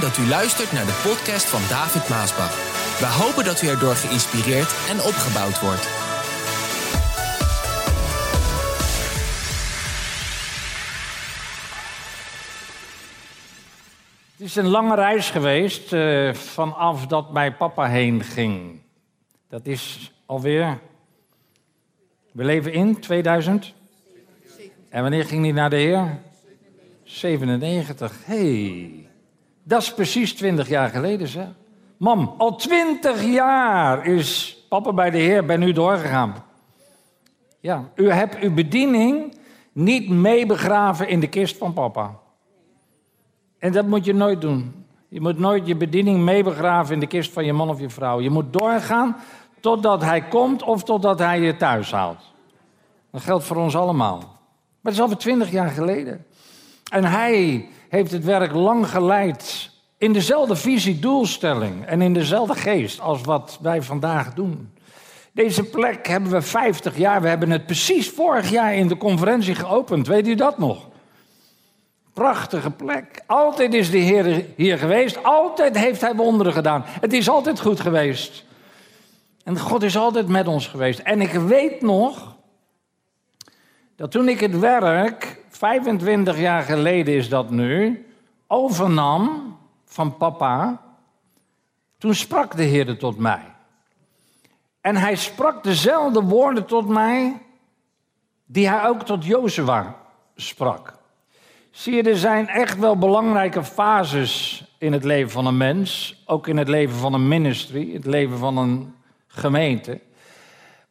Dat u luistert naar de podcast van David Maasbach. We hopen dat u erdoor geïnspireerd en opgebouwd wordt. Het is een lange reis geweest uh, vanaf dat mijn papa heen ging. Dat is alweer. We leven in 2000. En wanneer ging hij naar de Heer? 97. hey, dat is precies 20 jaar geleden, zeg. Mam, al 20 jaar is papa bij de Heer, ben u doorgegaan. Ja, u hebt uw bediening niet meebegraven in de kist van papa. En dat moet je nooit doen. Je moet nooit je bediening meebegraven in de kist van je man of je vrouw. Je moet doorgaan totdat hij komt of totdat hij je thuis haalt. Dat geldt voor ons allemaal. Maar het is alweer twintig jaar geleden. En hij heeft het werk lang geleid in dezelfde visie, doelstelling en in dezelfde geest als wat wij vandaag doen. Deze plek hebben we 50 jaar. We hebben het precies vorig jaar in de conferentie geopend. Weet u dat nog? Prachtige plek. Altijd is de Heer hier geweest. Altijd heeft Hij wonderen gedaan. Het is altijd goed geweest. En God is altijd met ons geweest. En ik weet nog dat toen ik het werk, 25 jaar geleden is dat nu, overnam van papa, toen sprak de Heer tot mij. En hij sprak dezelfde woorden tot mij die hij ook tot Jozua sprak. Zie je, er zijn echt wel belangrijke fases in het leven van een mens, ook in het leven van een ministry, het leven van een gemeente.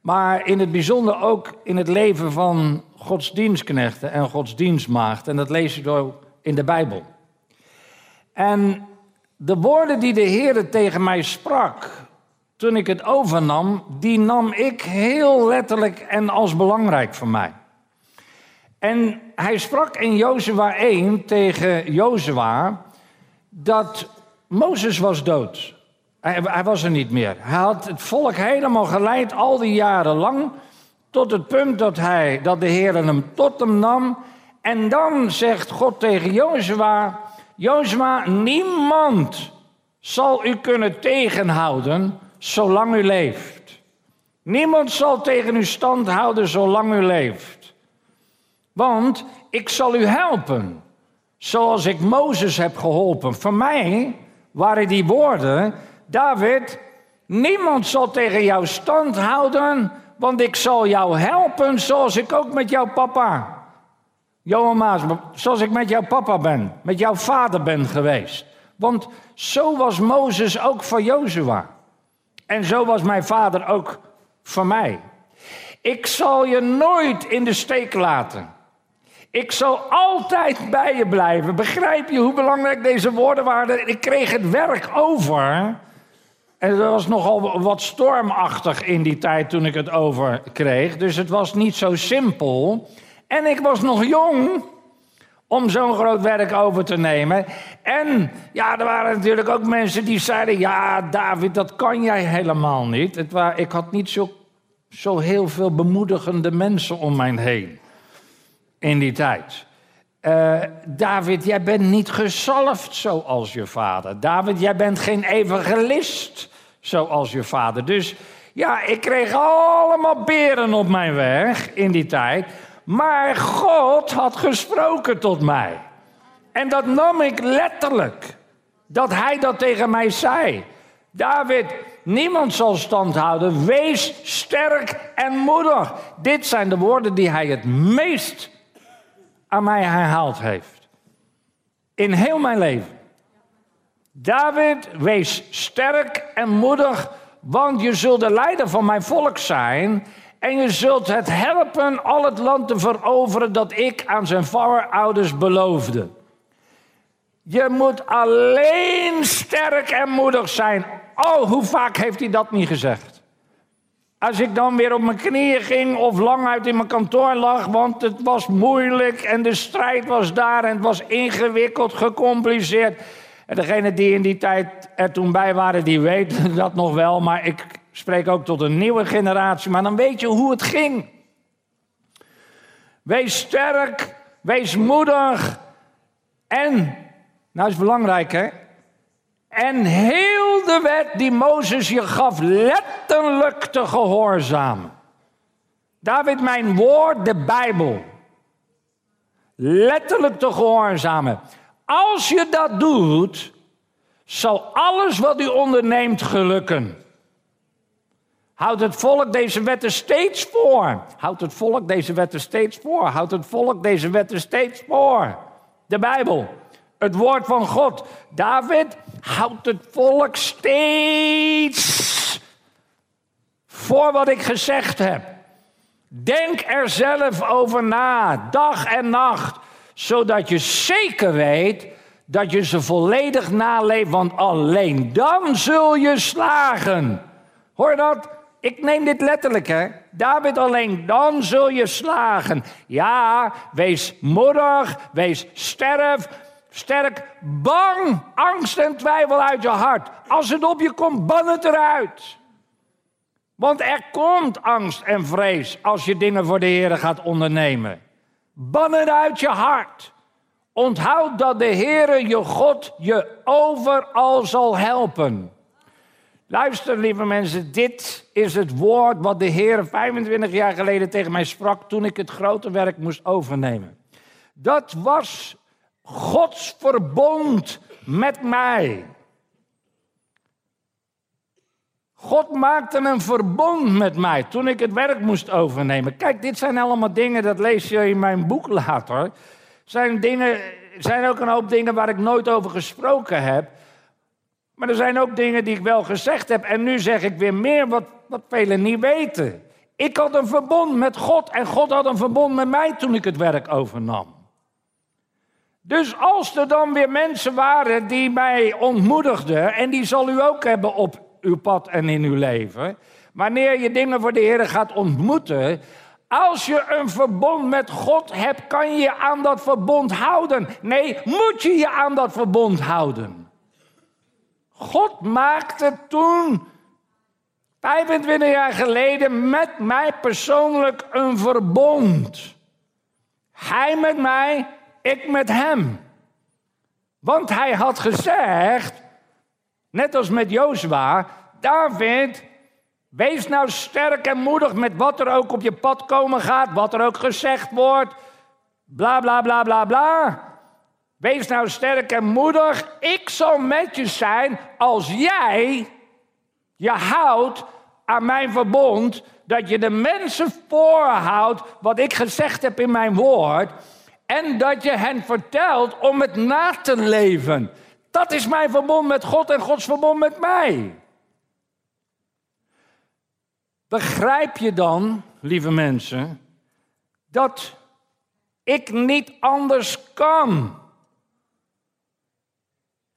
Maar in het bijzonder ook in het leven van godsdienstknechten en godsdienstmaagden. En dat lees je door in de Bijbel. En de woorden die de Heer tegen mij sprak toen ik het overnam, die nam ik heel letterlijk en als belangrijk voor mij. En hij sprak in Jozua 1 tegen Jozua dat Mozes was dood. Hij, hij, was er niet meer. Hij had het volk helemaal geleid al die jaren lang. Tot het punt dat, hij, dat de Heer hem tot hem nam. En dan zegt God tegen Jozua: Jozua, niemand zal u kunnen tegenhouden zolang u leeft. Niemand zal tegen u stand houden zolang u leeft. Want ik zal u helpen, zoals ik Mozes heb geholpen. Voor mij waren die woorden David, niemand zal tegen jou stand houden, want ik zal jou helpen zoals ik ook met jouw papa. Johan Maas, zoals ik met jouw papa ben, met jouw vader ben geweest. Want zo was Mozes ook voor Jozua. En zo was mijn vader ook voor mij. Ik zal je nooit in de steek laten. Ik zal altijd bij je blijven. Begrijp je hoe belangrijk deze woorden waren? Ik kreeg het werk over en het was nogal wat stormachtig in die tijd toen ik het over kreeg. Dus het was niet zo simpel. En ik was nog jong om zo'n groot werk over te nemen. En ja, er waren natuurlijk ook mensen die zeiden: Ja, David, dat kan jij helemaal niet. Het ik had niet zo, zo heel veel bemoedigende mensen om mij heen in die tijd. Uh, David, jij bent niet gezalfd zoals je vader. David, jij bent geen evangelist zoals je vader. Dus ja, ik kreeg allemaal beren op mijn weg in die tijd. Maar God had gesproken tot mij. En dat nam ik letterlijk. Dat hij dat tegen mij zei. David, niemand zal stand houden. Wees sterk en moedig. Dit zijn de woorden die hij het meest aan mij herhaald heeft. In heel mijn leven. David, wees sterk en moedig, want je zult de leider van mijn volk zijn. En je zult het helpen al het land te veroveren dat ik aan zijn voorouders beloofde. Je moet alleen sterk en moedig zijn. Oh, hoe vaak heeft hij dat niet gezegd? Als ik dan weer op mijn knieën ging of lang uit in mijn kantoor lag, want het was moeilijk en de strijd was daar en het was ingewikkeld, gecompliceerd. En degenen die in die tijd er toen bij waren, die weten dat nog wel. Maar ik spreek ook tot een nieuwe generatie. Maar dan weet je hoe het ging. Wees sterk, wees moedig. En, nou is belangrijk hè, En heel de wet die Mozes je gaf, letterlijk te gehoorzamen. David, mijn woord, de Bijbel. Letterlijk te gehoorzamen. Als je dat doet, zal alles wat u onderneemt gelukken. Houdt het volk deze wetten steeds voor. Houdt het volk deze wetten steeds voor. Houdt het volk deze wetten steeds voor. De Bijbel, het woord van God. David, houdt het volk steeds voor wat ik gezegd heb. Denk er zelf over na, dag en nacht, zodat je zeker weet dat je ze volledig naleeft, want alleen dan zul je slagen. Hoor dat? Ik neem dit letterlijk, hè. David, alleen dan zul je slagen. Ja, wees moedig, wees sterf, sterk, bang, angst en twijfel uit je hart. Als het op je komt, ban het eruit. Want er komt angst en vrees als je dingen voor de Heer gaat ondernemen. Ban het uit je hart. Onthoud dat de Heere je God je overal zal helpen. Luister, lieve mensen, dit is het woord wat de Heer 25 jaar geleden tegen mij sprak toen ik het grote werk moest overnemen. Dat was Gods verbond met mij. God maakte een verbond met mij toen ik het werk moest overnemen. Kijk, dit zijn allemaal dingen, dat lees je in mijn boek later. Zijn dingen, zijn ook een hoop dingen waar ik nooit over gesproken heb. Maar er zijn ook dingen die ik wel gezegd heb. En nu zeg ik weer meer wat, wat velen niet weten. Ik had een verbond met God en God had een verbond met mij toen ik het werk overnam. Dus als er dan weer mensen waren die mij ontmoedigden, en die zal u ook hebben op uw pad en in uw leven, wanneer je dingen voor de Heer gaat ontmoeten, als je een verbond met God hebt, kan je je aan dat verbond houden. Nee, moet je je aan dat verbond houden. God maakte toen, 25 jaar geleden, met mij persoonlijk een verbond. Hij met mij, ik met hem. Want hij had gezegd, net als met Jozua, David, wees nou sterk en moedig met wat er ook op je pad komen gaat, wat er ook gezegd wordt, bla bla bla bla bla. Wees nou sterk en moedig. Ik zal met je zijn als jij je houdt aan mijn verbond. Dat je de mensen voorhoudt wat ik gezegd heb in mijn woord. En dat je hen vertelt om het na te leven. Dat is mijn verbond met God en Gods verbond met mij. Begrijp je dan, lieve mensen, dat ik niet anders kan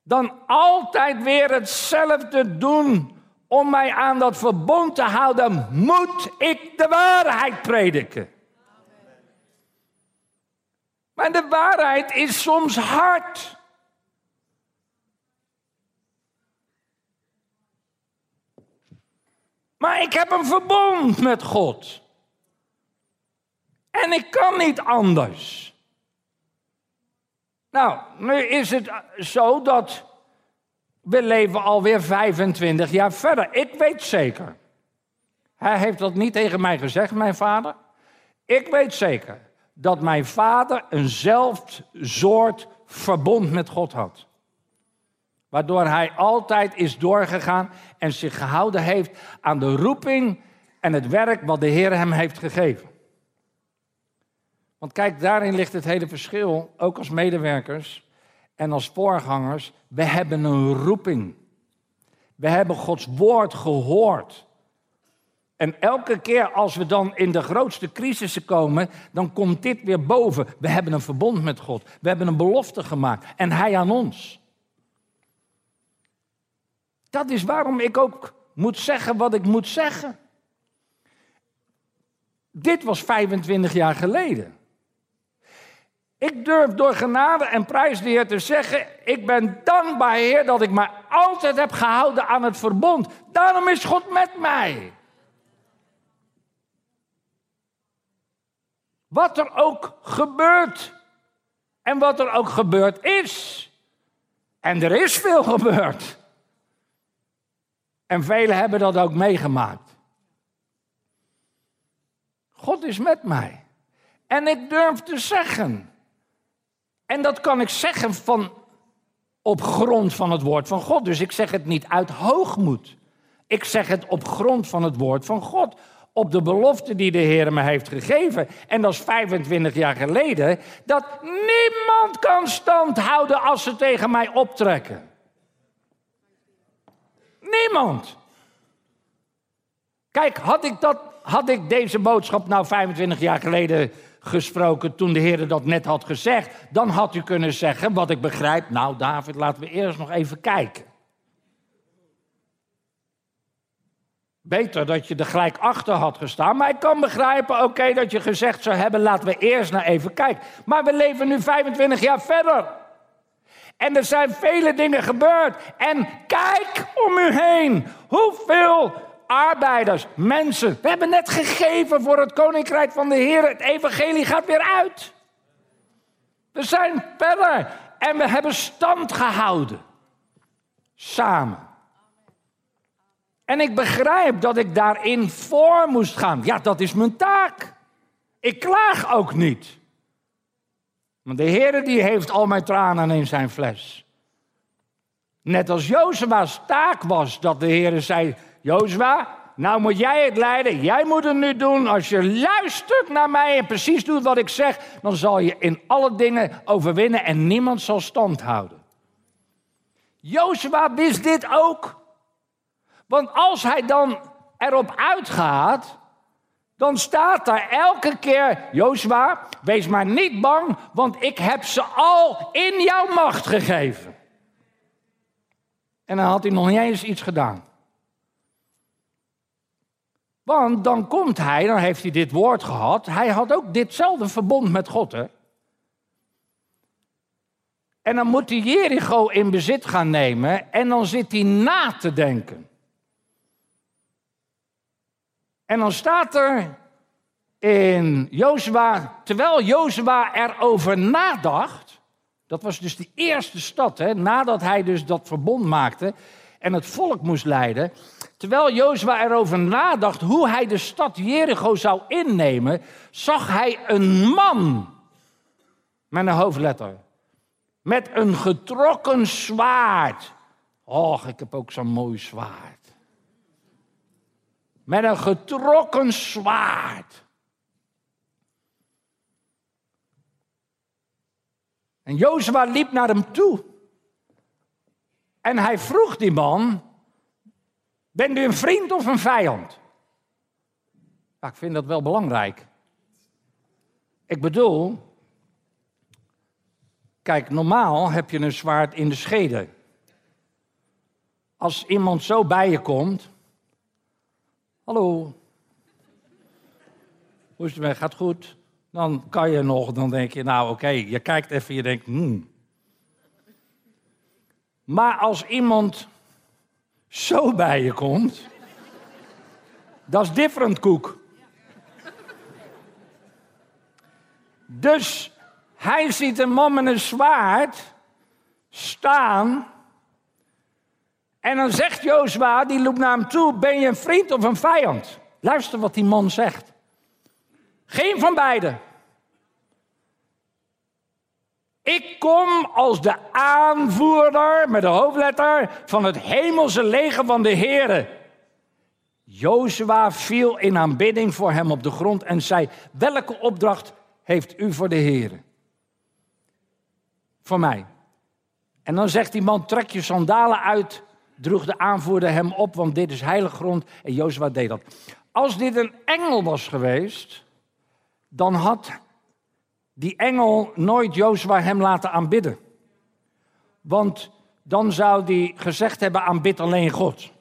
dan altijd weer hetzelfde doen om mij aan dat verbond te houden, moet ik de waarheid prediken. Maar de waarheid is soms hard. Maar ik heb een verbond met God. En ik kan niet anders. Nou, nu is het zo dat we leven alweer 25 jaar verder. Ik weet zeker. Hij heeft dat niet tegen mij gezegd, mijn vader. Ik weet zeker dat mijn vader eenzelfde soort verbond met God had. Waardoor hij altijd is doorgegaan en zich gehouden heeft aan de roeping en het werk wat de Heer hem heeft gegeven. Want kijk, daarin ligt het hele verschil, ook als medewerkers en als voorgangers. We hebben een roeping. We hebben Gods woord gehoord. En elke keer als we dan in de grootste crisissen komen, dan komt dit weer boven. We hebben een verbond met God. We hebben een belofte gemaakt. En Hij aan ons. Dat is waarom ik ook moet zeggen wat ik moet zeggen. Dit was 25 jaar geleden. Ik durf door genade en prijs de Heer te zeggen, ik ben dankbaar Heer dat ik me altijd heb gehouden aan het verbond. Daarom is God met mij. Wat er ook gebeurt en wat er ook gebeurd is. En er is veel gebeurd. En velen hebben dat ook meegemaakt. God is met mij. En ik durf te zeggen. En dat kan ik zeggen van, op grond van het woord van God. Dus ik zeg het niet uit hoogmoed. Ik zeg het op grond van het woord van God. Op de belofte die de Heer me heeft gegeven. En dat is 25 jaar geleden. Dat niemand kan stand houden als ze tegen mij optrekken. Niemand. Kijk, had ik, dat, had ik deze boodschap nou 25 jaar geleden gesproken toen de Heer dat net had gezegd, dan had u kunnen zeggen, wat ik begrijp, nou David, laten we eerst nog even kijken. Beter dat je er gelijk achter had gestaan. Maar ik kan begrijpen, oké, dat je gezegd zou hebben: laten we eerst naar even kijken. Maar we leven nu 25 jaar verder. En er zijn vele dingen gebeurd. En kijk om u heen. Hoeveel arbeiders, mensen. We hebben net gegeven voor het koninkrijk van de Heer. Het evangelie gaat weer uit. We zijn verder. En we hebben stand gehouden. Samen. En ik begrijp dat ik daarin voor moest gaan. Ja, dat is mijn taak. Ik klaag ook niet. Want de Heer die heeft al mijn tranen in zijn fles. Net als Jozua's taak was dat de Heer zei: Jozua, nou moet jij het leiden. Jij moet het nu doen. Als je luistert naar mij en precies doet wat ik zeg, dan zal je in alle dingen overwinnen en niemand zal stand houden. Jozua wist dit ook. Want als hij dan erop uitgaat, dan staat daar elke keer, Jozua, wees maar niet bang, want ik heb ze al in jouw macht gegeven. En dan had hij nog niet eens iets gedaan. Want dan komt hij, dan heeft hij dit woord gehad. Hij had ook ditzelfde verbond met God. Hè? En dan moet hij Jericho in bezit gaan nemen en dan zit hij na te denken. En dan staat er in Jozua, terwijl Jozua erover nadacht, dat was dus de eerste stad, hè, nadat hij dus dat verbond maakte en het volk moest leiden, terwijl Jozua erover nadacht hoe hij de stad Jericho zou innemen, zag hij een man met een hoofdletter, met een getrokken zwaard. Och, ik heb ook zo'n mooi zwaard met een getrokken zwaard. En Jozua liep naar hem toe. En hij vroeg die man: Bent u een vriend of een vijand? Ja, ik vind dat wel belangrijk. Ik bedoel, kijk, normaal heb je een zwaard in de schede. Als iemand zo bij je komt, Hallo. Hoe is het? Gaat goed? Dan kan je nog, dan denk je, nou oké, je kijkt even, je denkt, hmm. Maar als iemand zo bij je komt, dat is different koek. Dus hij ziet een man met een zwaard staan en dan zegt Jozua, die loopt naar hem toe, ben je een vriend of een vijand? Luister wat die man zegt. Geen van beiden. Ik kom als de aanvoerder met de hoofdletter van het hemelse leger van de Heeren. Jozua viel in aanbidding voor hem op de grond en zei: Welke opdracht heeft u voor de Heeren? Voor mij. En dan zegt die man: Trek je sandalen uit droeg de aanvoerder hem op, want dit is heilig grond. En Jozua deed dat. Als dit een engel was geweest, dan had die engel nooit Jozua hem laten aanbidden. Want dan zou die gezegd hebben, aanbid alleen God.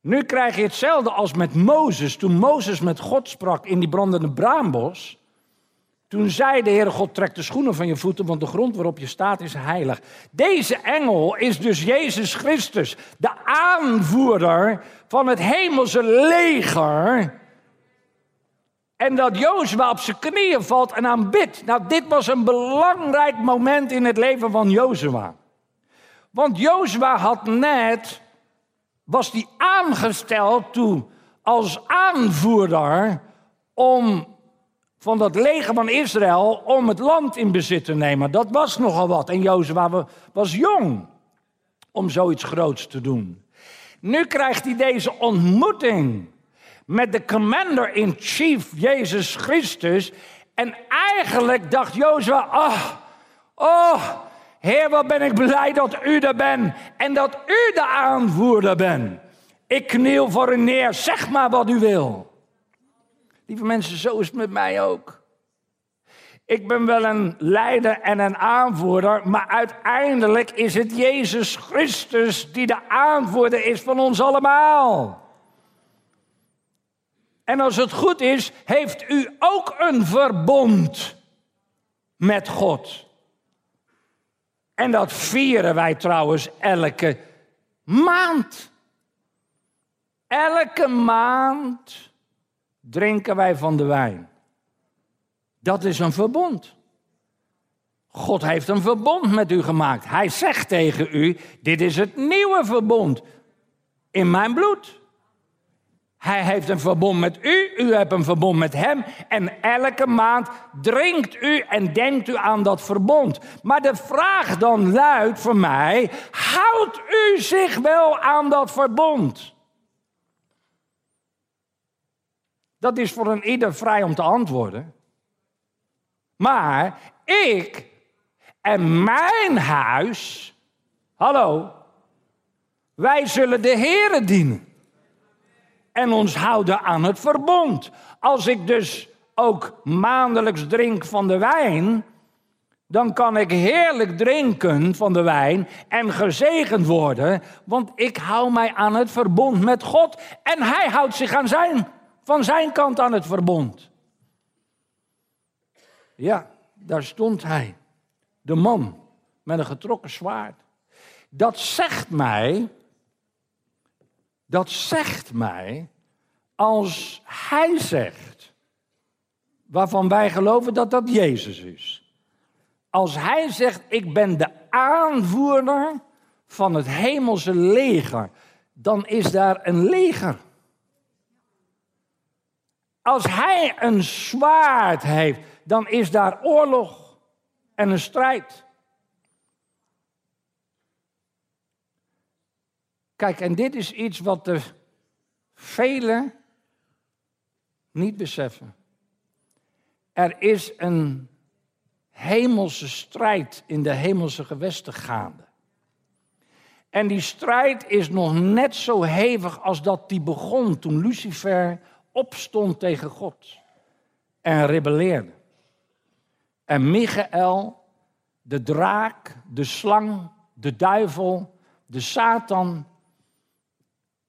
Nu krijg je hetzelfde als met Mozes. Toen Mozes met God sprak in die brandende braambos. Toen zei de Heere God, trek de schoenen van je voeten, want de grond waarop je staat is heilig. Deze engel is dus Jezus Christus, de aanvoerder van het hemelse leger. En dat Jozua op zijn knieën valt en aanbidt. Nou, dit was een belangrijk moment in het leven van Jozua. Want Jozua had net was hij aangesteld toe als aanvoerder om van dat leger van Israël om het land in bezit te nemen. Dat was nogal wat. En Jozua was jong om zoiets groots te doen. Nu krijgt hij deze ontmoeting met de commander-in-chief Jezus Christus. En eigenlijk dacht Jozua, oh, oh, Heer, wat ben ik blij dat u er bent en dat u de aanvoerder bent. Ik kniel voor u neer, zeg maar wat u wil. Lieve mensen, zo is het met mij ook. Ik ben wel een leider en een aanvoerder, maar uiteindelijk is het Jezus Christus die de aanvoerder is van ons allemaal. En als het goed is, heeft u ook een verbond met God. En dat vieren wij trouwens elke maand. Elke maand drinken wij van de wijn. Dat is een verbond. God heeft een verbond met u gemaakt. Hij zegt tegen u: Dit is het nieuwe verbond in mijn bloed. Hij heeft een verbond met u, u hebt een verbond met hem. En elke maand drinkt u en denkt u aan dat verbond. Maar de vraag dan luidt voor mij: houdt u zich wel aan dat verbond? Dat is voor een ieder vrij om te antwoorden. Maar ik en mijn huis, hallo, wij zullen de Here dienen. En ons houden aan het verbond. Als ik dus ook maandelijks drink van de wijn, dan kan ik heerlijk drinken van de wijn en gezegend worden, want ik hou mij aan het verbond met God en Hij houdt zich aan zijn, van zijn kant aan het verbond. Ja, daar stond hij. De man met een getrokken zwaard. Dat zegt mij, dat zegt mij, als hij zegt, waarvan wij geloven dat dat Jezus is. Als hij zegt, ik ben de aanvoerder van het hemelse leger, dan is daar een leger. Als hij een zwaard heeft, dan is daar oorlog en een strijd. Kijk, en dit is iets wat de velen niet beseffen. Er is een hemelse strijd in de hemelse gewesten gaande. En die strijd is nog net zo hevig als dat die begon toen Lucifer opstond tegen God en rebelleerde. En Michael, de draak, de slang, de duivel, de Satan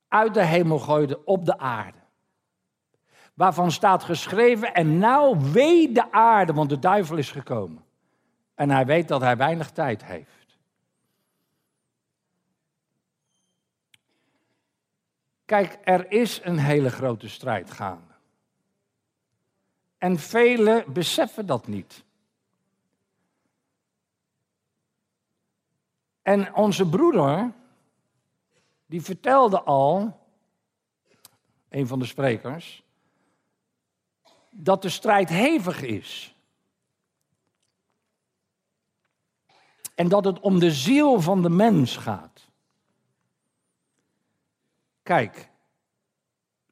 uit de hemel gooide op de aarde. Waarvan staat geschreven, en nou wee de aarde, want de duivel is gekomen. En hij weet dat hij weinig tijd heeft. Kijk, er is een hele grote strijd gaande. En velen beseffen dat niet. En onze broeder, die vertelde al, een van de sprekers, dat de strijd hevig is. En dat het om de ziel van de mens gaat. Kijk,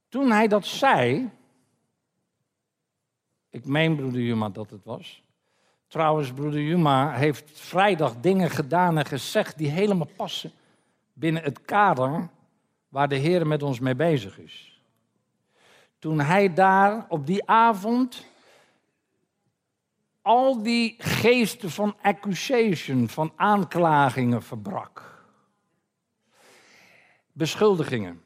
toen hij dat zei, ik meen broeder Juma dat het was. Trouwens, broeder Juma heeft vrijdag dingen gedaan en gezegd die helemaal passen binnen het kader waar de Heer met ons mee bezig is. Toen hij daar op die avond al die geesten van accusation, van aanklagingen verbrak. Beschuldigingen.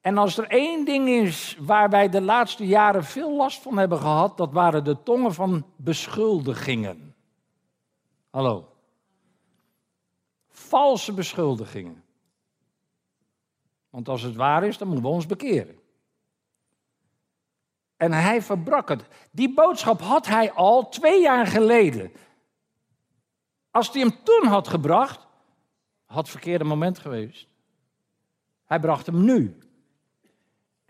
En als er één ding is waar wij de laatste jaren veel last van hebben gehad, dat waren de tongen van beschuldigingen. Hallo. Valse beschuldigingen. Want als het waar is, dan moeten we ons bekeren. En hij verbrak het. Die boodschap had hij al twee jaar geleden. Als hij hem toen had gebracht, had het verkeerde moment geweest. Hij bracht hem nu.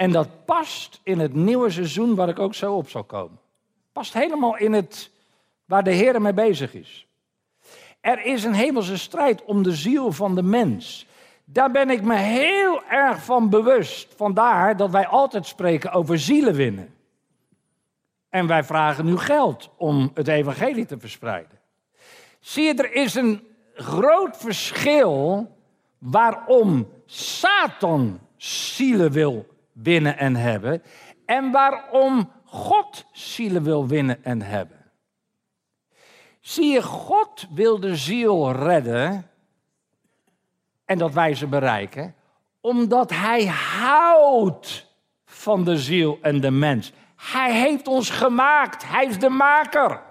En dat past in het nieuwe seizoen waar ik ook zo op zal komen. Past helemaal in het waar de Heer mee bezig is. Er is een hemelse strijd om de ziel van de mens. Daar ben ik me heel erg van bewust. Vandaar dat wij altijd spreken over zielen winnen. En wij vragen nu geld om het evangelie te verspreiden. Zie je, er is een groot verschil waarom Satan zielen wil winnen en hebben en waarom God zielen wil winnen en hebben. Zie je, God wil de ziel redden en dat wij ze bereiken, omdat Hij houdt van de ziel en de mens. Hij heeft ons gemaakt, Hij is de maker.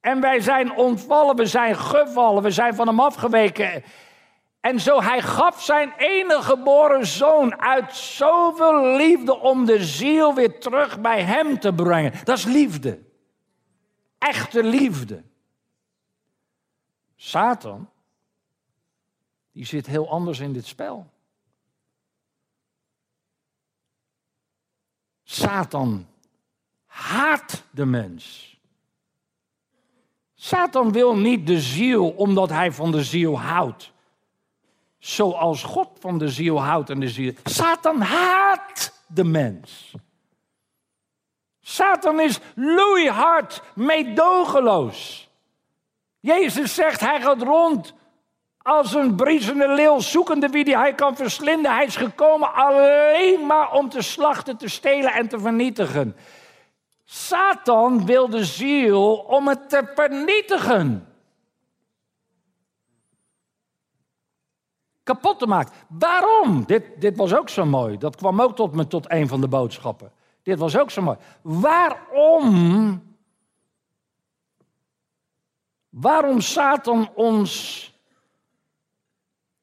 En wij zijn ontvallen, we zijn gevallen, we zijn van Hem afgeweken. En zo hij gaf zijn enige geboren zoon uit zoveel liefde om de ziel weer terug bij hem te brengen. Dat is liefde. Echte liefde. Satan, die zit heel anders in dit spel. Satan haat de mens. Satan wil niet de ziel omdat hij van de ziel houdt. Zoals God van de ziel houdt en de ziel. Satan haat de mens. Satan is loeihard, meedogenloos. Jezus zegt, hij gaat rond als een briesende leeuw, zoekende wie hij kan verslinden. Hij is gekomen alleen maar om te slachten, te stelen en te vernietigen. Satan wil de ziel om het te vernietigen. Kapot te maken. Waarom? Dit, dit was ook zo mooi. Dat kwam ook tot me tot een van de boodschappen. Dit was ook zo mooi. Waarom? Waarom Satan ons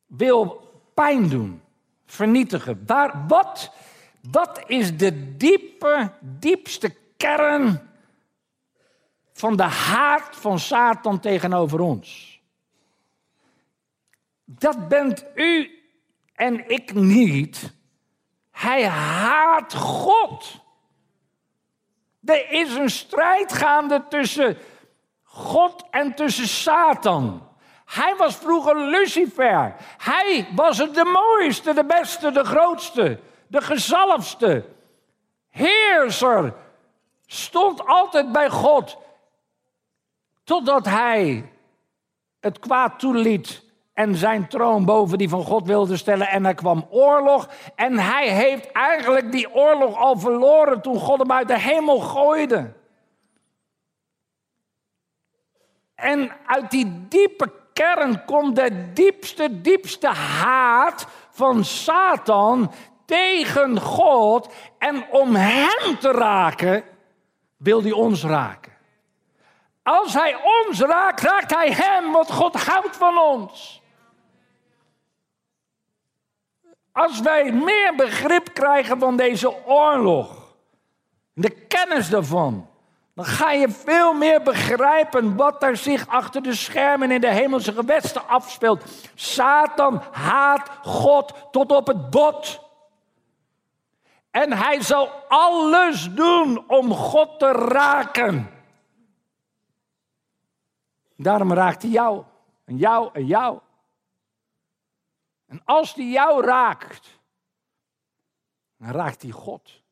wil pijn doen, vernietigen? Waar, wat, wat is de diepe, diepste kern van de haat van Satan tegenover ons. Dat bent u en ik niet. Hij haat God. Er is een strijd gaande tussen God en tussen Satan. Hij was vroeger Lucifer. Hij was het de mooiste, de beste, de grootste, de gezalfste. Heerser, stond altijd bij God. Totdat hij het kwaad toeliet en zijn troon boven die van God wilde stellen. En er kwam oorlog. En hij heeft eigenlijk die oorlog al verloren toen God hem uit de hemel gooide. En uit die diepe kern komt de diepste, diepste haat van Satan tegen God. En om hem te raken, wil hij ons raken. Als hij ons raakt, raakt hij hem, want God houdt van ons. Als wij meer begrip krijgen van deze oorlog, de kennis daarvan, dan ga je veel meer begrijpen wat er zich achter de schermen in de hemelse gewesten afspeelt. Satan haat God tot op het bot. En hij zal alles doen om God te raken. Daarom raakt hij jou en jou en jou. En als hij jou raakt, dan raakt hij God.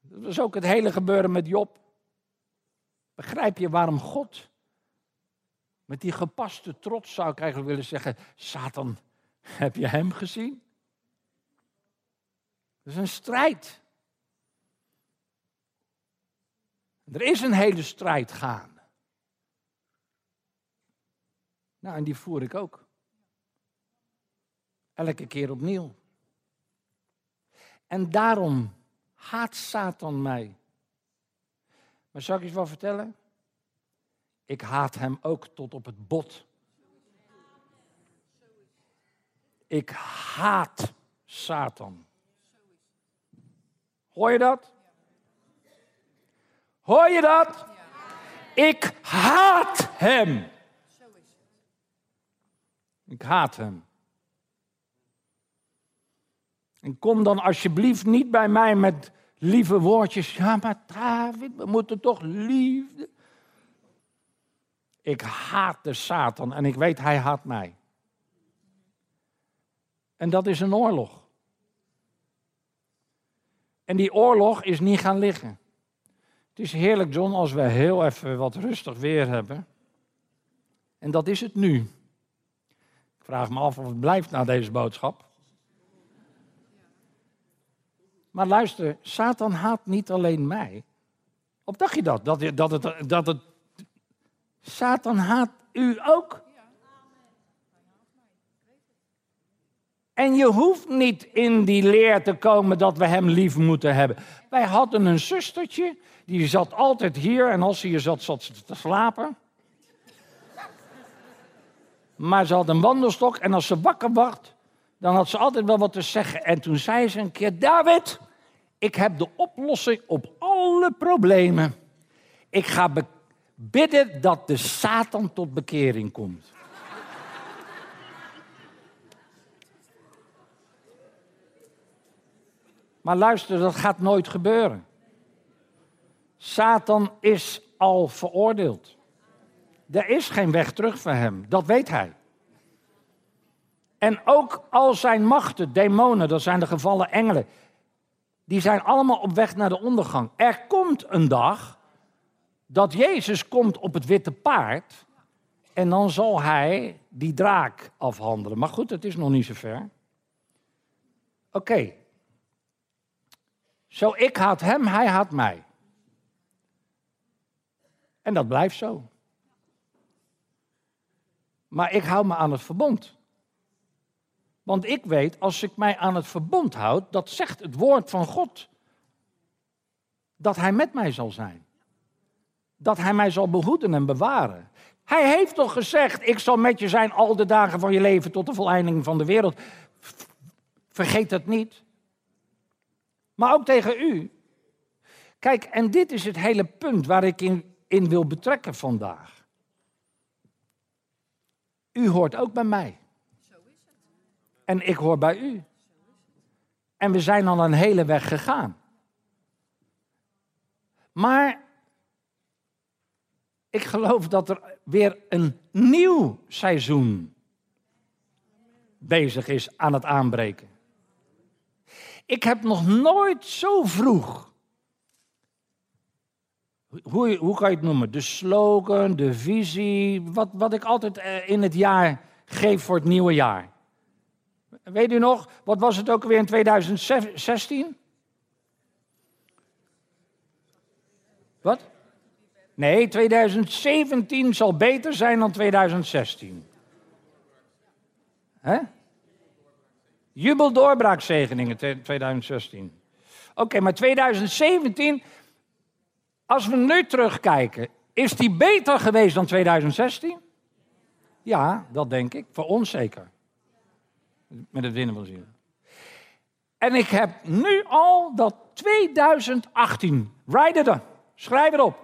Dat was ook het hele gebeuren met Job. Begrijp je waarom God met die gepaste trots zou ik eigenlijk willen zeggen: Satan, heb je hem gezien? Het is een strijd. Er is een hele strijd gaande. Nou, en die voer ik ook. Elke keer opnieuw. En daarom haat Satan mij. Maar zal ik eens wat vertellen? Ik haat hem ook tot op het bot. Ik haat Satan. Hoor je dat? Hoor je dat? Ik haat hem. Ik haat hem. En kom dan alsjeblieft niet bij mij met lieve woordjes. Ja, maar David, we moeten toch liefde. Ik haat de Satan en ik weet hij haat mij. En dat is een oorlog. En die oorlog is niet gaan liggen. Het is heerlijk, John, als we heel even wat rustig weer hebben. En dat is het nu. Ik vraag me af of het blijft na deze boodschap. Maar luister, Satan haat niet alleen mij. Of dacht je dat? Dat, dat, het, dat het. Satan haat u ook. En je hoeft niet in die leer te komen dat we hem lief moeten hebben. Wij hadden een zustertje, die zat altijd hier en als ze hier zat, zat ze te slapen. Maar ze had een wandelstok en als ze wakker werd, dan had ze altijd wel wat te zeggen. En toen zei ze een keer, David, ik heb de oplossing op alle problemen. Ik ga bidden dat de Satan tot bekering komt. Maar luister, dat gaat nooit gebeuren. Satan is al veroordeeld. Er is geen weg terug voor hem, dat weet hij. En ook al zijn machten, demonen, dat zijn de gevallen engelen, die zijn allemaal op weg naar de ondergang. Er komt een dag dat Jezus komt op het witte paard en dan zal hij die draak afhandelen. Maar goed, het is nog niet zover. Oké. Zo, ik haat hem, hij haat mij. En dat blijft zo. Maar ik hou me aan het verbond. Want ik weet, als ik mij aan het verbond houd, dat zegt het woord van God, dat Hij met mij zal zijn. Dat Hij mij zal behoeden en bewaren. Hij heeft toch gezegd, ik zal met je zijn al de dagen van je leven tot de voleinding van de wereld. Vergeet dat niet. Maar ook tegen u. Kijk, en dit is het hele punt waar ik in, in wil betrekken vandaag. U hoort ook bij mij. En ik hoor bij u. En we zijn al een hele weg gegaan. Maar ik geloof dat er weer een nieuw seizoen bezig is aan het aanbreken. Ik heb nog nooit zo vroeg. Hoe, hoe kan je het noemen? De slogan, de visie, wat, wat ik altijd eh, in het jaar geef voor het nieuwe jaar. Weet u nog, wat was het ook weer in 2016? Wat? Nee, 2017 zal beter zijn dan 2016. Hè? Jubeldoorbraakzegeningen 2016. Oké, maar 2017, als we nu terugkijken, is die beter geweest dan 2016? Ja, dat denk ik. Voor ons zeker. Met het winnen van zielen. En ik heb nu al dat 2018. Write it Schrijf het op.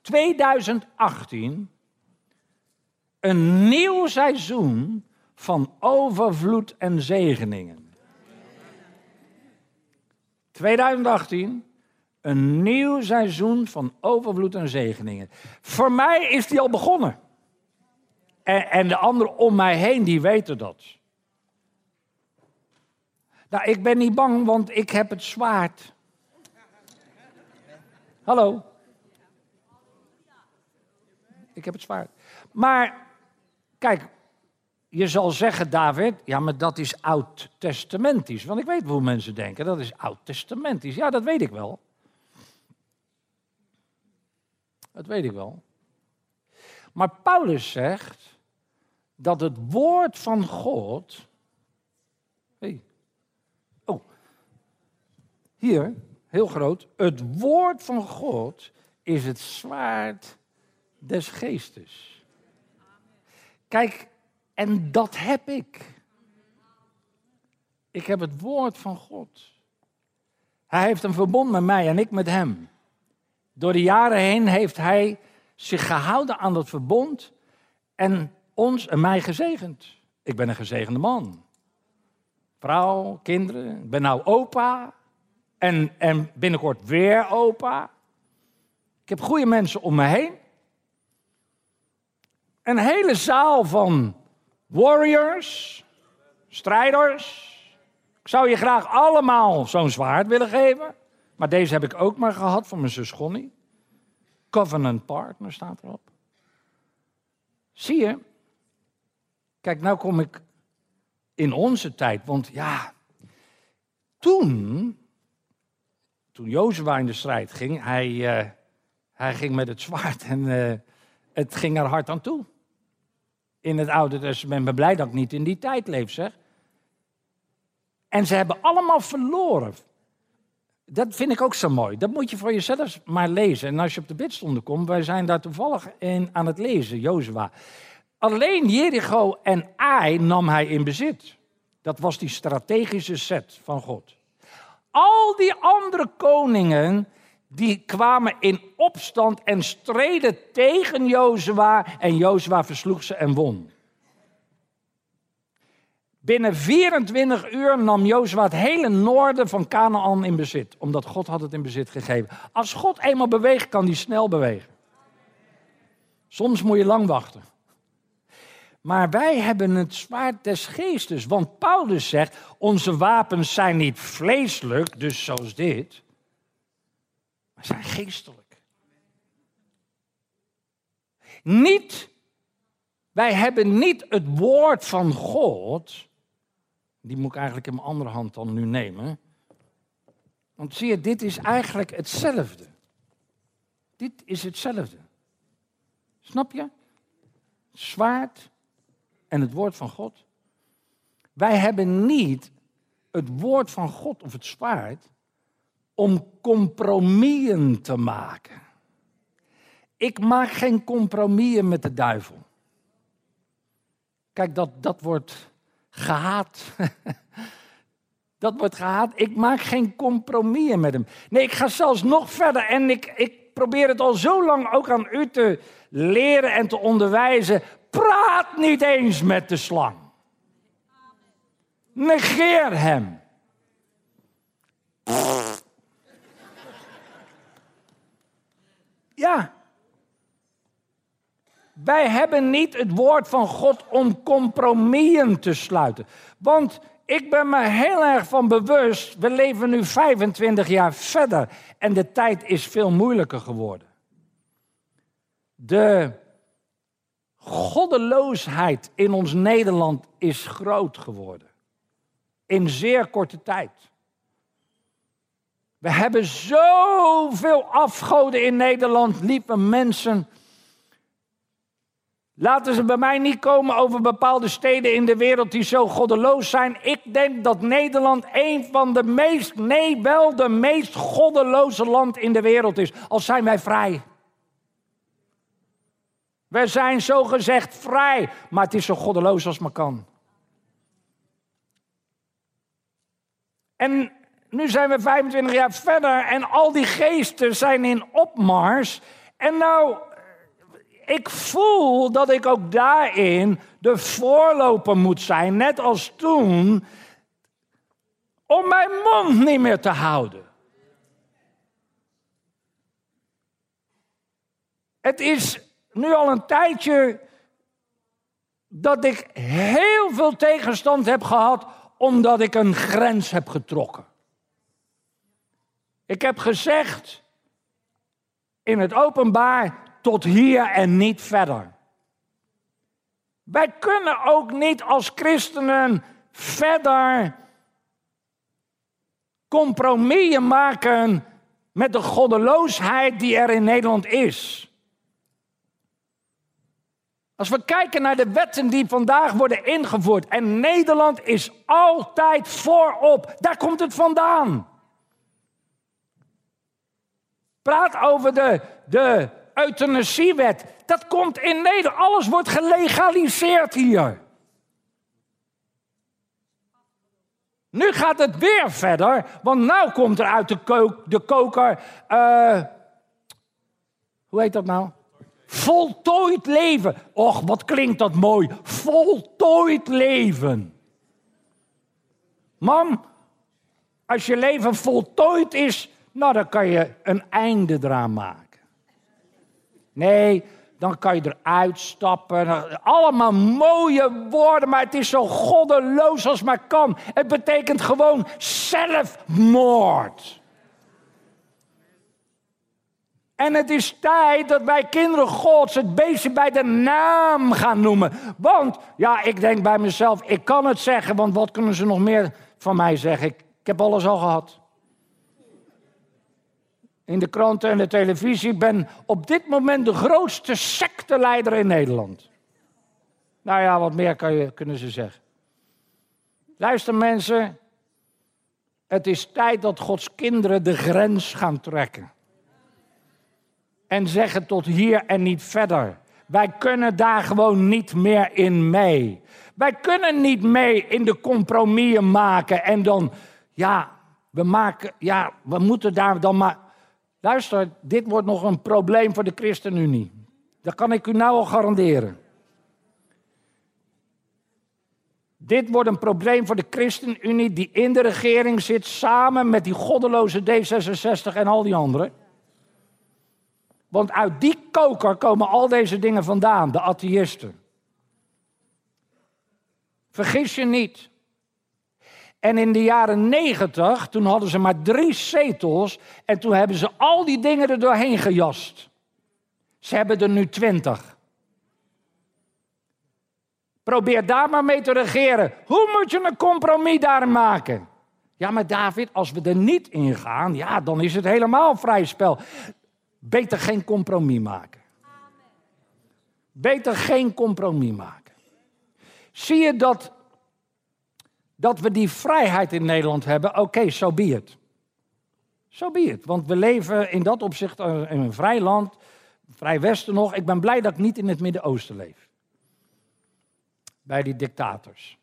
2018. Een nieuw seizoen van overvloed en zegeningen. 2018. Een nieuw seizoen van overvloed en zegeningen. Voor mij is die al begonnen. En, en de anderen om mij heen, die weten dat. Nou, ik ben niet bang, want ik heb het zwaard. Hallo? Ik heb het zwaard. Maar, kijk, je zal zeggen, David, ja, maar dat is oud-testamentisch. Want ik weet hoe mensen denken, dat is oud-testamentisch. Ja, dat weet ik wel. Dat weet ik wel. Maar Paulus zegt dat het woord van God. Hey, hier, heel groot, het woord van God is het zwaard des geestes. Kijk, en dat heb ik. Ik heb het woord van God. Hij heeft een verbond met mij en ik met hem. Door de jaren heen heeft hij zich gehouden aan dat verbond en ons en mij gezegend. Ik ben een gezegende man. Vrouw, kinderen. Ik ben nou opa. En, en binnenkort weer opa. Ik heb goede mensen om me heen. Een hele zaal van warriors, strijders. Ik zou je graag allemaal zo'n zwaard willen geven. Maar deze heb ik ook maar gehad van mijn zus Connie. Covenant partner staat erop. Zie je? Kijk, nou kom ik in onze tijd. Want ja, toen, toen Jozua in de strijd ging, hij, eh, hij ging met het zwaard en uh, het ging er hard aan toe. In het Oude Testament ben blij dat ik niet in die tijd leef, zeg. En ze hebben allemaal verloren. Dat vind ik ook zo mooi. Dat moet je voor jezelf maar lezen. En als je op de bidstonden komt, wij zijn daar toevallig in aan het lezen, Jozua. Alleen Jericho en Ai nam hij in bezit. Dat was die strategische set van God. Al die andere koningen, die kwamen in opstand en streden tegen Jozua. En Jozua versloeg ze en won. Binnen 24 uur nam Jozua het hele noorden van Canaan in bezit. Omdat God had het in bezit gegeven. Als God eenmaal beweegt, kan hij snel bewegen. Soms moet je lang wachten. Maar wij hebben het zwaard des geestes. Want Paulus zegt, onze wapens zijn niet vleeselijk, dus zoals dit. Maar zijn geestelijk. Niet, wij hebben niet het woord van God die moet ik eigenlijk in mijn andere hand dan nu nemen. Want zie je, dit is eigenlijk hetzelfde. Dit is hetzelfde. Snap je? Zwaard en het woord van God. Wij hebben niet het woord van God of het zwaard om compromissen te maken. Ik maak geen compromissen met de duivel. Kijk, dat, dat wordt gehaat. Dat wordt gehaat. Ik maak geen compromis met hem. Nee, ik ga zelfs nog verder en ik, ik probeer het al zo lang ook aan u te leren en te onderwijzen. Praat niet eens met de slang. Negeer hem. Ja, wij hebben niet het woord van God om compromissen te sluiten. Want ik ben me heel erg van bewust, we leven nu 25 jaar verder en de tijd is veel moeilijker geworden. De goddeloosheid in ons Nederland is groot geworden. In zeer korte tijd. We hebben zoveel afgoden in Nederland, liepen mensen Laten ze bij mij niet komen over bepaalde steden in de wereld die zo goddeloos zijn. Ik denk dat Nederland een van de meest, nee wel de meest goddeloze land in de wereld is. Al zijn wij vrij. We zijn zo gezegd vrij, maar het is zo goddeloos als maar kan. En nu zijn we 25 jaar verder en al die geesten zijn in opmars. En nou ik voel dat ik ook daarin de voorloper moet zijn, net als toen, om mijn mond niet meer te houden. Het is nu al een tijdje dat ik heel veel tegenstand heb gehad omdat ik een grens heb getrokken. Ik heb gezegd in het openbaar, tot hier en niet verder. Wij kunnen ook niet als christenen verder compromissen maken met de goddeloosheid die er in Nederland is. Als we kijken naar de wetten die vandaag worden ingevoerd, en Nederland is altijd voorop, daar komt het vandaan. Praat over de, de euthanasiewet. Dat komt in Nederland. Alles wordt gelegaliseerd hier. Nu gaat het weer verder, want nu komt er uit de, de koker. Uh, hoe heet dat nou? Voltooid leven. Och, wat klinkt dat mooi. Voltooid leven. Man, als je leven voltooid is, nou dan kan je een einde eraan maken. Nee, dan kan je eruit stappen. Allemaal mooie woorden, maar het is zo goddeloos als maar kan. Het betekent gewoon zelfmoord. En het is tijd dat wij kinderen Gods het beestje bij de naam gaan noemen. Want, ja, ik denk bij mezelf, ik kan het zeggen, want wat kunnen ze nog meer van mij zeggen? Ik, heb alles al gehad. In de kranten en de televisie ben op dit moment de grootste secteleider in Nederland. Nou ja, wat meer kan je, kunnen ze zeggen. Luister mensen, het is tijd dat Gods kinderen de grens gaan trekken en zeggen tot hier en niet verder. Wij kunnen daar gewoon niet meer in mee. Wij kunnen niet mee in de compromissen maken en dan, ja, we maken, ja, we moeten daar dan maar. Luister, dit wordt nog een probleem voor de ChristenUnie. Dat kan ik u nou al garanderen. Dit wordt een probleem voor de ChristenUnie die in de regering zit samen met die goddeloze D66 en al die anderen. Want uit die koker komen al deze dingen vandaan, de atheïsten. Vergis je niet. En in de jaren negentig, toen hadden ze maar drie zetels en toen hebben ze al die dingen er doorheen gejast. Ze hebben er nu twintig. Probeer daar maar mee te regeren. Hoe moet je een compromis daar maken? Ja, maar David, als we er niet in gaan, ja, dan is het helemaal vrij spel. Beter geen compromis maken. Beter geen compromis maken. Zie je dat, dat we die vrijheid in Nederland hebben? Oké, okay, so be it. So be it. Want we leven in dat opzicht in een vrij land, vrij westen nog. Ik ben blij dat ik niet in het Midden-Oosten leef. Bij die dictators.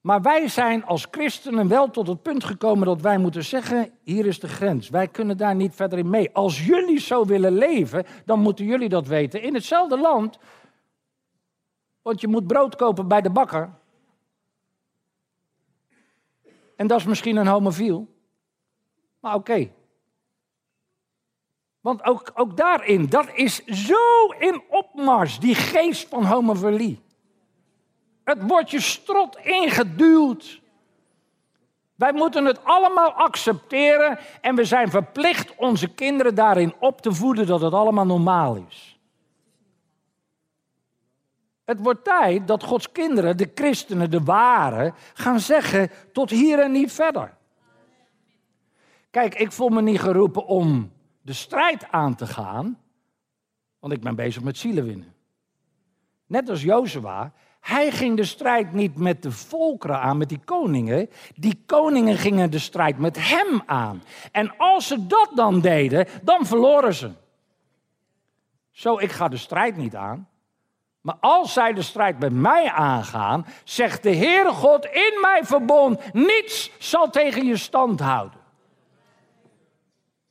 Maar wij zijn als christenen wel tot het punt gekomen dat wij moeten zeggen: hier is de grens. Wij kunnen daar niet verder in mee. Als jullie zo willen leven, dan moeten jullie dat weten. In hetzelfde land, want je moet brood kopen bij de bakker. En dat is misschien een homofiel. Maar oké. Want ook, ook daarin, dat is zo in opmars, die geest van homofilie. Het wordt je strot ingeduwd. Wij moeten het allemaal accepteren en we zijn verplicht onze kinderen daarin op te voeden dat het allemaal normaal is. Het wordt tijd dat Gods kinderen, de christenen, de ware, gaan zeggen tot hier en niet verder. Kijk, ik voel me niet geroepen om de strijd aan te gaan, want ik ben bezig met zielen winnen. Net als Jozua hij ging de strijd niet met de volkeren aan, met die koningen. Die koningen gingen de strijd met hem aan. En als ze dat dan deden, dan verloren ze. Zo, ik ga de strijd niet aan. Maar als zij de strijd met mij aangaan, zegt de Heere God in mijn verbond, niets zal tegen je stand houden.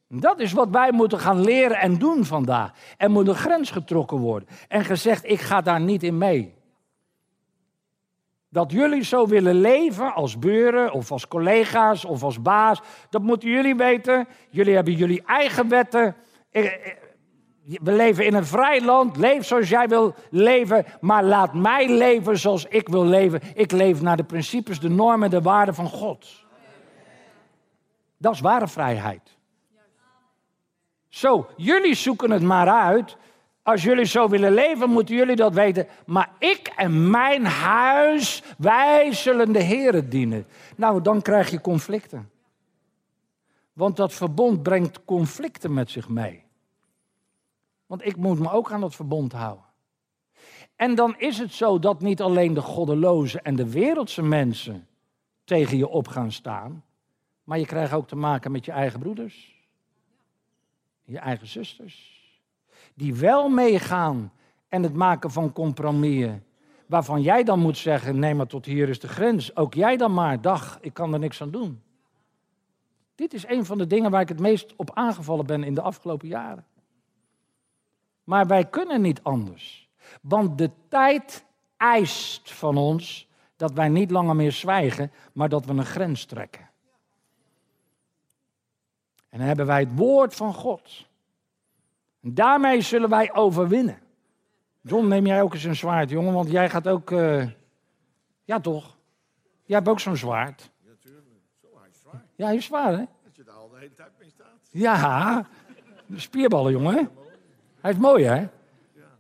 Dat is wat wij moeten gaan leren en doen vandaag. Er moet een grens getrokken worden. En gezegd, ik ga daar niet in mee. Dat jullie zo willen leven als buren of als collega's of als baas, dat moeten jullie weten. Jullie hebben jullie eigen wetten. Eh, eh, we leven in een vrij land. Leef zoals jij wil leven, maar laat mij leven zoals ik wil leven. Ik leef naar de principes, de normen, de waarden van God. Dat is ware vrijheid. Zo, jullie zoeken het maar uit. Als jullie zo willen leven, moeten jullie dat weten. Maar ik en mijn huis, wij zullen de Heer dienen. Nou, dan krijg je conflicten. Want dat verbond brengt conflicten met zich mee. Want ik moet me ook aan dat verbond houden. En dan is het zo dat niet alleen de goddeloze en de wereldse mensen tegen je op gaan staan, maar je krijgt ook te maken met je eigen broeders, je eigen zusters die wel meegaan en het maken van compromissen. Waarvan jij dan moet zeggen, nee maar tot hier is de grens. Ook jij dan maar, dag, ik kan er niks aan doen. Dit is een van de dingen waar ik het meest op aangevallen ben in de afgelopen jaren. Maar wij kunnen niet anders. Want de tijd eist van ons Dat wij niet langer meer zwijgen, maar dat we een grens trekken. En dan hebben wij het woord van God. Daarmee zullen wij overwinnen. John, neem jij ook eens een zwaard, jongen, want jij gaat ook. eh, Ja, toch? Jij hebt ook zo'n zwaard. Natuurlijk. Zo, hij is zwaar. Ja, hij is zwaar, hè? Dat je er al de hele tijd mee staat. Ja, spierballen, jongen. Hij is mooi, hè?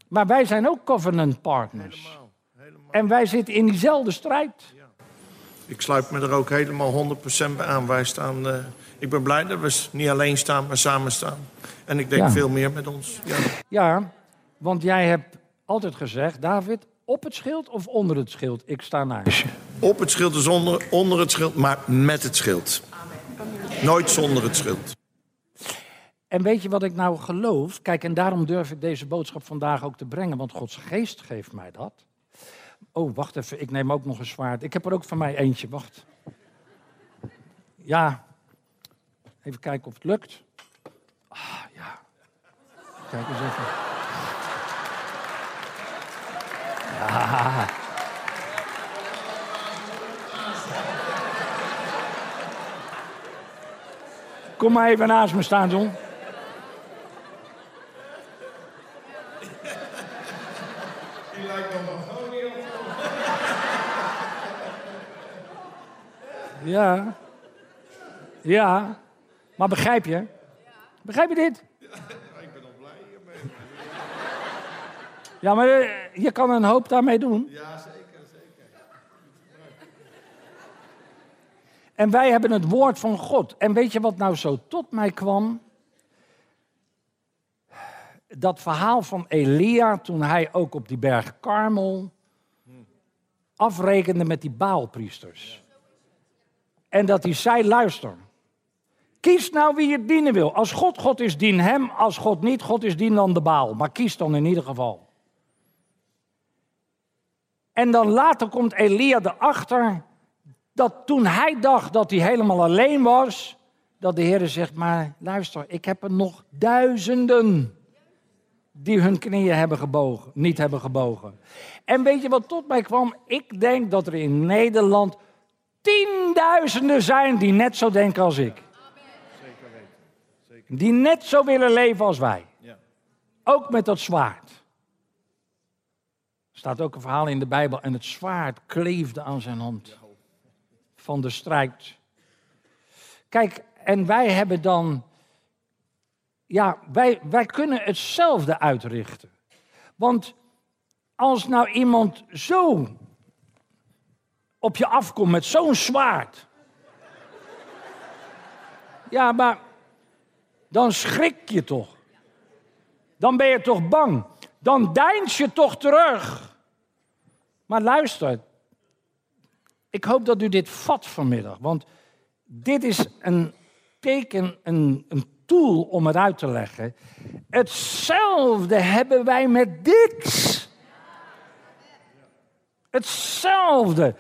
Maar wij zijn ook covenant partners. Helemaal. Helemaal. En wij zitten in diezelfde strijd. Ik sluit me er ook helemaal 100% bij aan. Wij staan, eh, ik ben blij dat we niet alleen staan, maar samen staan. En ik denk Ja. veel meer met ons. Ja. Ja, want jij hebt altijd gezegd, David, op het schild of onder het schild? Ik sta naast je. Op het schild is onder, onder het schild, maar met het schild. Nooit zonder het schild. En weet je wat ik nou geloof? Kijk, en daarom durf ik deze boodschap vandaag ook te brengen, want Gods geest geeft mij dat. Oh, wacht even, ik neem ook nog een zwaard. Ik heb er ook van mij eentje, wacht. Ja, even kijken of het lukt. Ah, ja. Kijk eens even. Ja. Kom maar even naast me staan, John. Ja. Ja. Maar begrijp je? Begrijp je dit? Ik ben al blij hiermee. Ja, maar eh, je kan een hoop daarmee doen. Ja, zeker, zeker. En wij hebben het woord van God. En weet je wat nou zo tot mij kwam? Dat verhaal van Elia toen hij ook op die berg Karmel afrekende met die baalpriesters. En dat hij zei, luister, kies nou wie je dienen wil. Als God God is, dien hem. Als God niet God is, dien dan de baal. Maar kies dan in ieder geval. En dan later komt Elia erachter dat toen hij dacht dat hij helemaal alleen was, dat de Heer zegt, maar luister, ik heb er nog duizenden die hun knieën hebben gebogen, niet hebben gebogen. En weet je wat tot mij kwam? Ik denk dat er in Nederland tienduizenden zijn die net zo denken als ik. Die net zo willen leven als wij. Ja. Ook met dat zwaard. Er staat ook een verhaal in de Bijbel. En het zwaard kleefde aan zijn hand. Van de strijd. Kijk, en wij hebben dan. Ja, wij, wij kunnen hetzelfde uitrichten. Want als nou iemand zo op je afkomt met zo'n zwaard. Ja, maar dan schrik je toch. Dan ben je toch bang. Dan deins je toch terug. Maar luister. Ik hoop dat u dit vat vanmiddag. Want dit is een teken, een, een tool om het uit te leggen. Hetzelfde hebben wij met dit. Hetzelfde.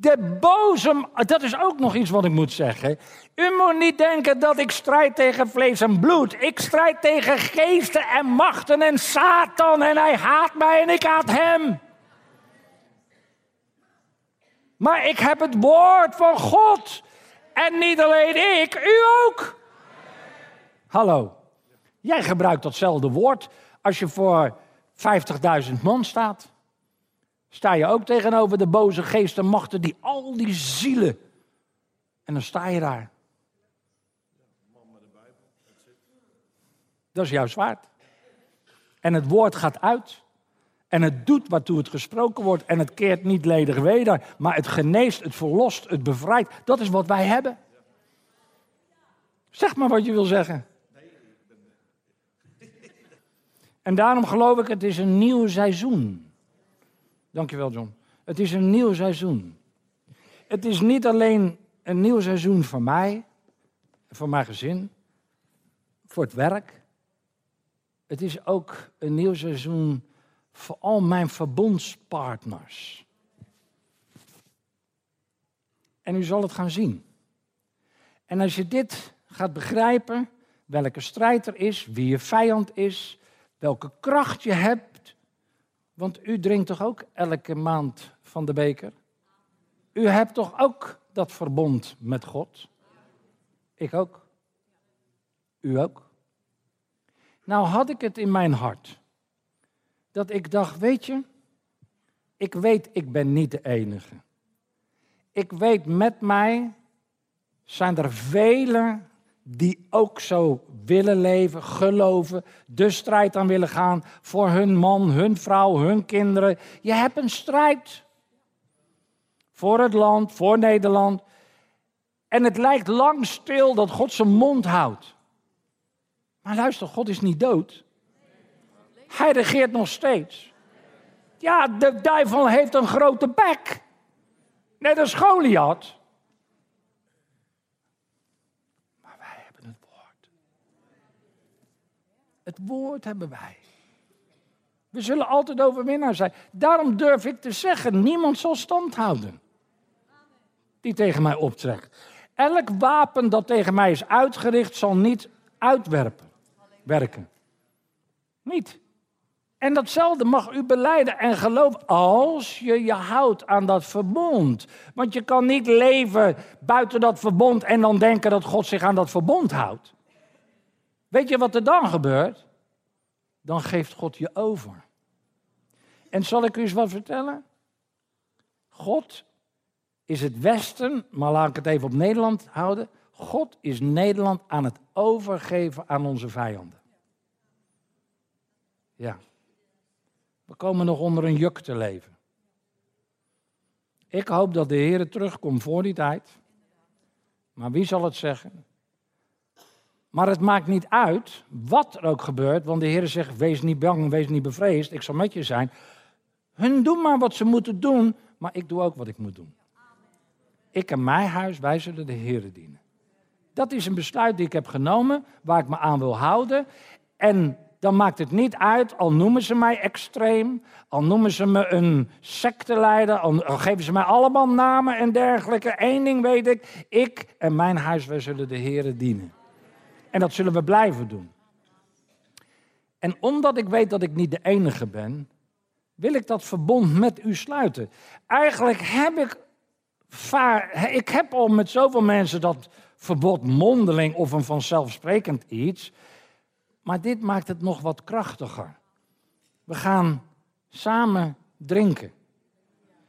De boze, dat is ook nog iets wat ik moet zeggen. U moet niet denken dat ik strijd tegen vlees en bloed. Ik strijd tegen geesten en machten en Satan. En hij haat mij en ik haat hem. Maar ik heb het woord van God. En niet alleen ik, u ook. Hallo. Jij gebruikt datzelfde woord als je voor 50.000 man staat. Sta je ook tegenover de boze geesten en machten die al die zielen. En dan sta je daar. Dat is jouw zwaard. En het woord gaat uit. En het doet waartoe het gesproken wordt. En het keert niet ledig weder. Maar het geneest, het verlost, het bevrijdt. Dat is wat wij hebben. Zeg maar wat je wil zeggen. En daarom geloof ik, het is een nieuw seizoen. Dankjewel, John. Het is een nieuw seizoen. Het is niet alleen een nieuw seizoen voor mij, voor mijn gezin, voor het werk. Het is ook een nieuw seizoen voor al mijn verbondspartners. En u zal het gaan zien. En als je dit gaat begrijpen, welke strijd er is, wie je vijand is, welke kracht je hebt, want u drinkt toch ook elke maand van de beker? U hebt toch ook dat verbond met God? Ik ook. U ook. Nou had ik het in mijn hart. Dat ik dacht, weet je, ik weet, ik ben niet de enige. Ik weet, met mij zijn er velen die ook zo willen leven, geloven, de strijd aan willen gaan voor hun man, hun vrouw, hun kinderen. Je hebt een strijd voor het land, voor Nederland. En het lijkt lang stil dat God zijn mond houdt. Maar luister, God is niet dood. Hij regeert nog steeds. Ja, de duivel heeft een grote bek. Net als Goliath. Maar wij hebben het woord. Het woord hebben wij. We zullen altijd overwinnaar zijn. Daarom durf ik te zeggen, niemand zal stand houden. Die tegen mij optrekt. Elk wapen dat tegen mij is uitgericht, zal niet uitwerpen. Werken. Niet. En datzelfde mag u beleiden en geloof als je je houdt aan dat verbond. Want je kan niet leven buiten dat verbond en dan denken dat God zich aan dat verbond houdt. Weet je wat er dan gebeurt? Dan geeft God je over. En zal ik u eens wat vertellen? God is het Westen, maar laat ik het even op Nederland houden. God is Nederland aan het overgeven aan onze vijanden. Ja. We komen nog onder een juk te leven. Ik hoop dat de Heer terugkomt voor die tijd. Maar wie zal het zeggen? Maar het maakt niet uit wat er ook gebeurt, want de Heer zegt: Wees niet bang, wees niet bevreesd, ik zal met je zijn. Hun doen maar wat ze moeten doen, maar ik doe ook wat ik moet doen. Ik en mijn huis, wij zullen de Heer dienen. Dat is een besluit die ik heb genomen, waar ik me aan wil houden. En dan maakt het niet uit, al noemen ze mij extreem, al noemen ze me een secteleider, al geven ze mij allemaal namen en dergelijke. Eén ding weet ik, ik en mijn huis, wij zullen de Heer dienen. En dat zullen we blijven doen. En omdat ik weet dat ik niet de enige ben, wil ik dat verbond met u sluiten. Eigenlijk heb ik, ik heb al met zoveel mensen dat verbod mondeling of een vanzelfsprekend iets. Maar dit maakt het nog wat krachtiger. We gaan samen drinken.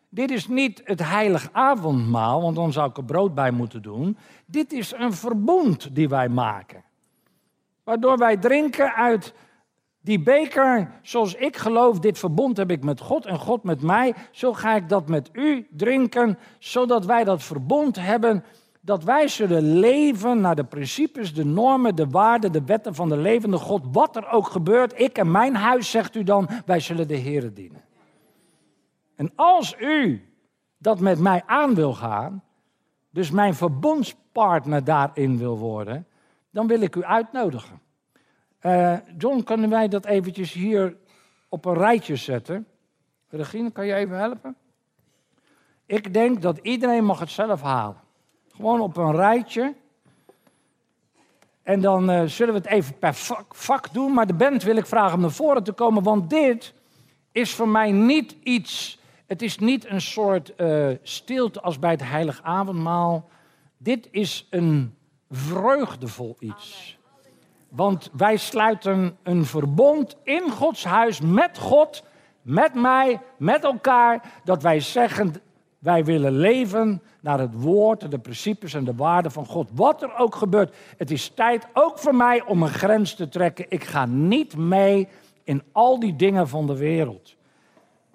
Dit is niet het heilig avondmaal, want dan zou ik er brood bij moeten doen. Dit is een verbond die wij maken. Waardoor wij drinken uit die beker, zoals ik geloof, dit verbond heb ik met God en God met mij. Zo ga ik dat met u drinken, zodat wij dat verbond hebben dat wij zullen leven naar de principes, de normen, de waarden, de wetten van de levende God. Wat er ook gebeurt, ik en mijn huis, zegt u dan, wij zullen de Heer dienen. En als u dat met mij aan wil gaan, dus mijn verbondspartner daarin wil worden, dan wil ik u uitnodigen. Uh, John, kunnen wij dat eventjes hier op een rijtje zetten? Regine, kan je even helpen? Ik denk dat iedereen mag het zelf halen. Gewoon op een rijtje. En dan uh, zullen we het even per vak, doen. Maar de band wil ik vragen om naar voren te komen. Want dit is voor mij niet iets. Het is niet een soort uh, stilte als bij het heilig avondmaal. Dit is een vreugdevol iets. Want wij sluiten een verbond in Gods huis met God, met mij, met elkaar. Dat wij zeggen, wij willen leven naar het woord, de principes en de waarden van God. Wat er ook gebeurt, het is tijd ook voor mij om een grens te trekken. Ik ga niet mee in al die dingen van de wereld.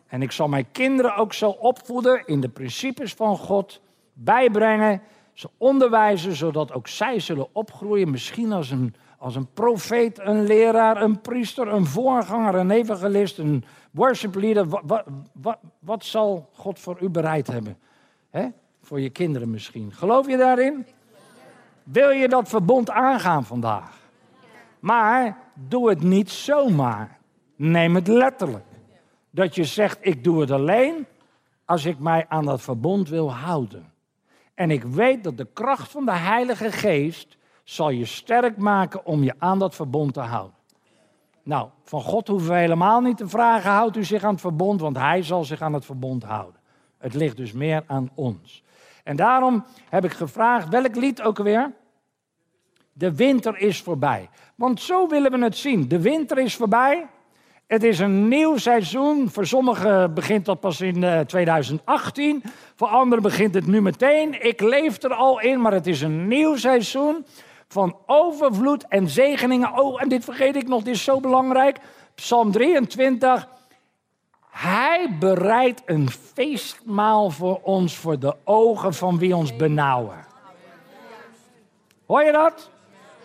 En ik zal mijn kinderen ook zo opvoeden in de principes van God, bijbrengen, ze onderwijzen, zodat ook zij zullen opgroeien, misschien als een, als een profeet, een leraar, een priester, een voorganger, een evangelist, een worship leader. Wat, wat, wat zal God voor u bereid hebben? He? Voor je kinderen misschien. Geloof je daarin? Wil je dat verbond aangaan vandaag? Maar doe het niet zomaar. Neem het letterlijk. Dat je zegt, ik doe het alleen als ik mij aan dat verbond wil houden. En ik weet dat de kracht van de Heilige Geest zal je sterk maken om je aan dat verbond te houden. Nou, van God hoeven we helemaal niet te vragen, houdt u zich aan het verbond, want Hij zal zich aan het verbond houden. Het ligt dus meer aan ons. En daarom heb ik gevraagd, welk lied ook alweer? De winter is voorbij. Want zo willen we het zien. De winter is voorbij. Het is een nieuw seizoen. Voor sommigen begint dat pas in 2018. Eh, Voor anderen begint het nu meteen. Ik leef er al in, maar het is een nieuw seizoen van overvloed en zegeningen. Oh, en dit vergeet ik nog, dit is zo belangrijk. Psalm 23. Hij bereidt een feestmaal voor ons voor de ogen van wie ons benauwen. Hoor je dat?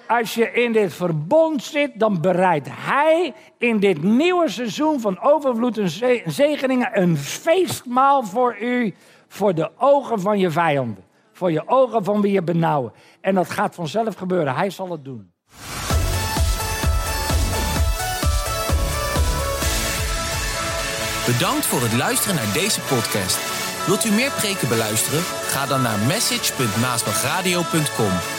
Als je in dit verbond zit, dan bereidt Hij in dit nieuwe seizoen van overvloed en zegeningen een feestmaal voor u, voor de ogen van je vijanden. Voor je ogen van wie je benauwen. En dat gaat vanzelf gebeuren. Hij zal het doen. Bedankt voor het luisteren naar deze podcast. Wilt u meer preken beluisteren? Ga dan naar message.maasbachradio.com.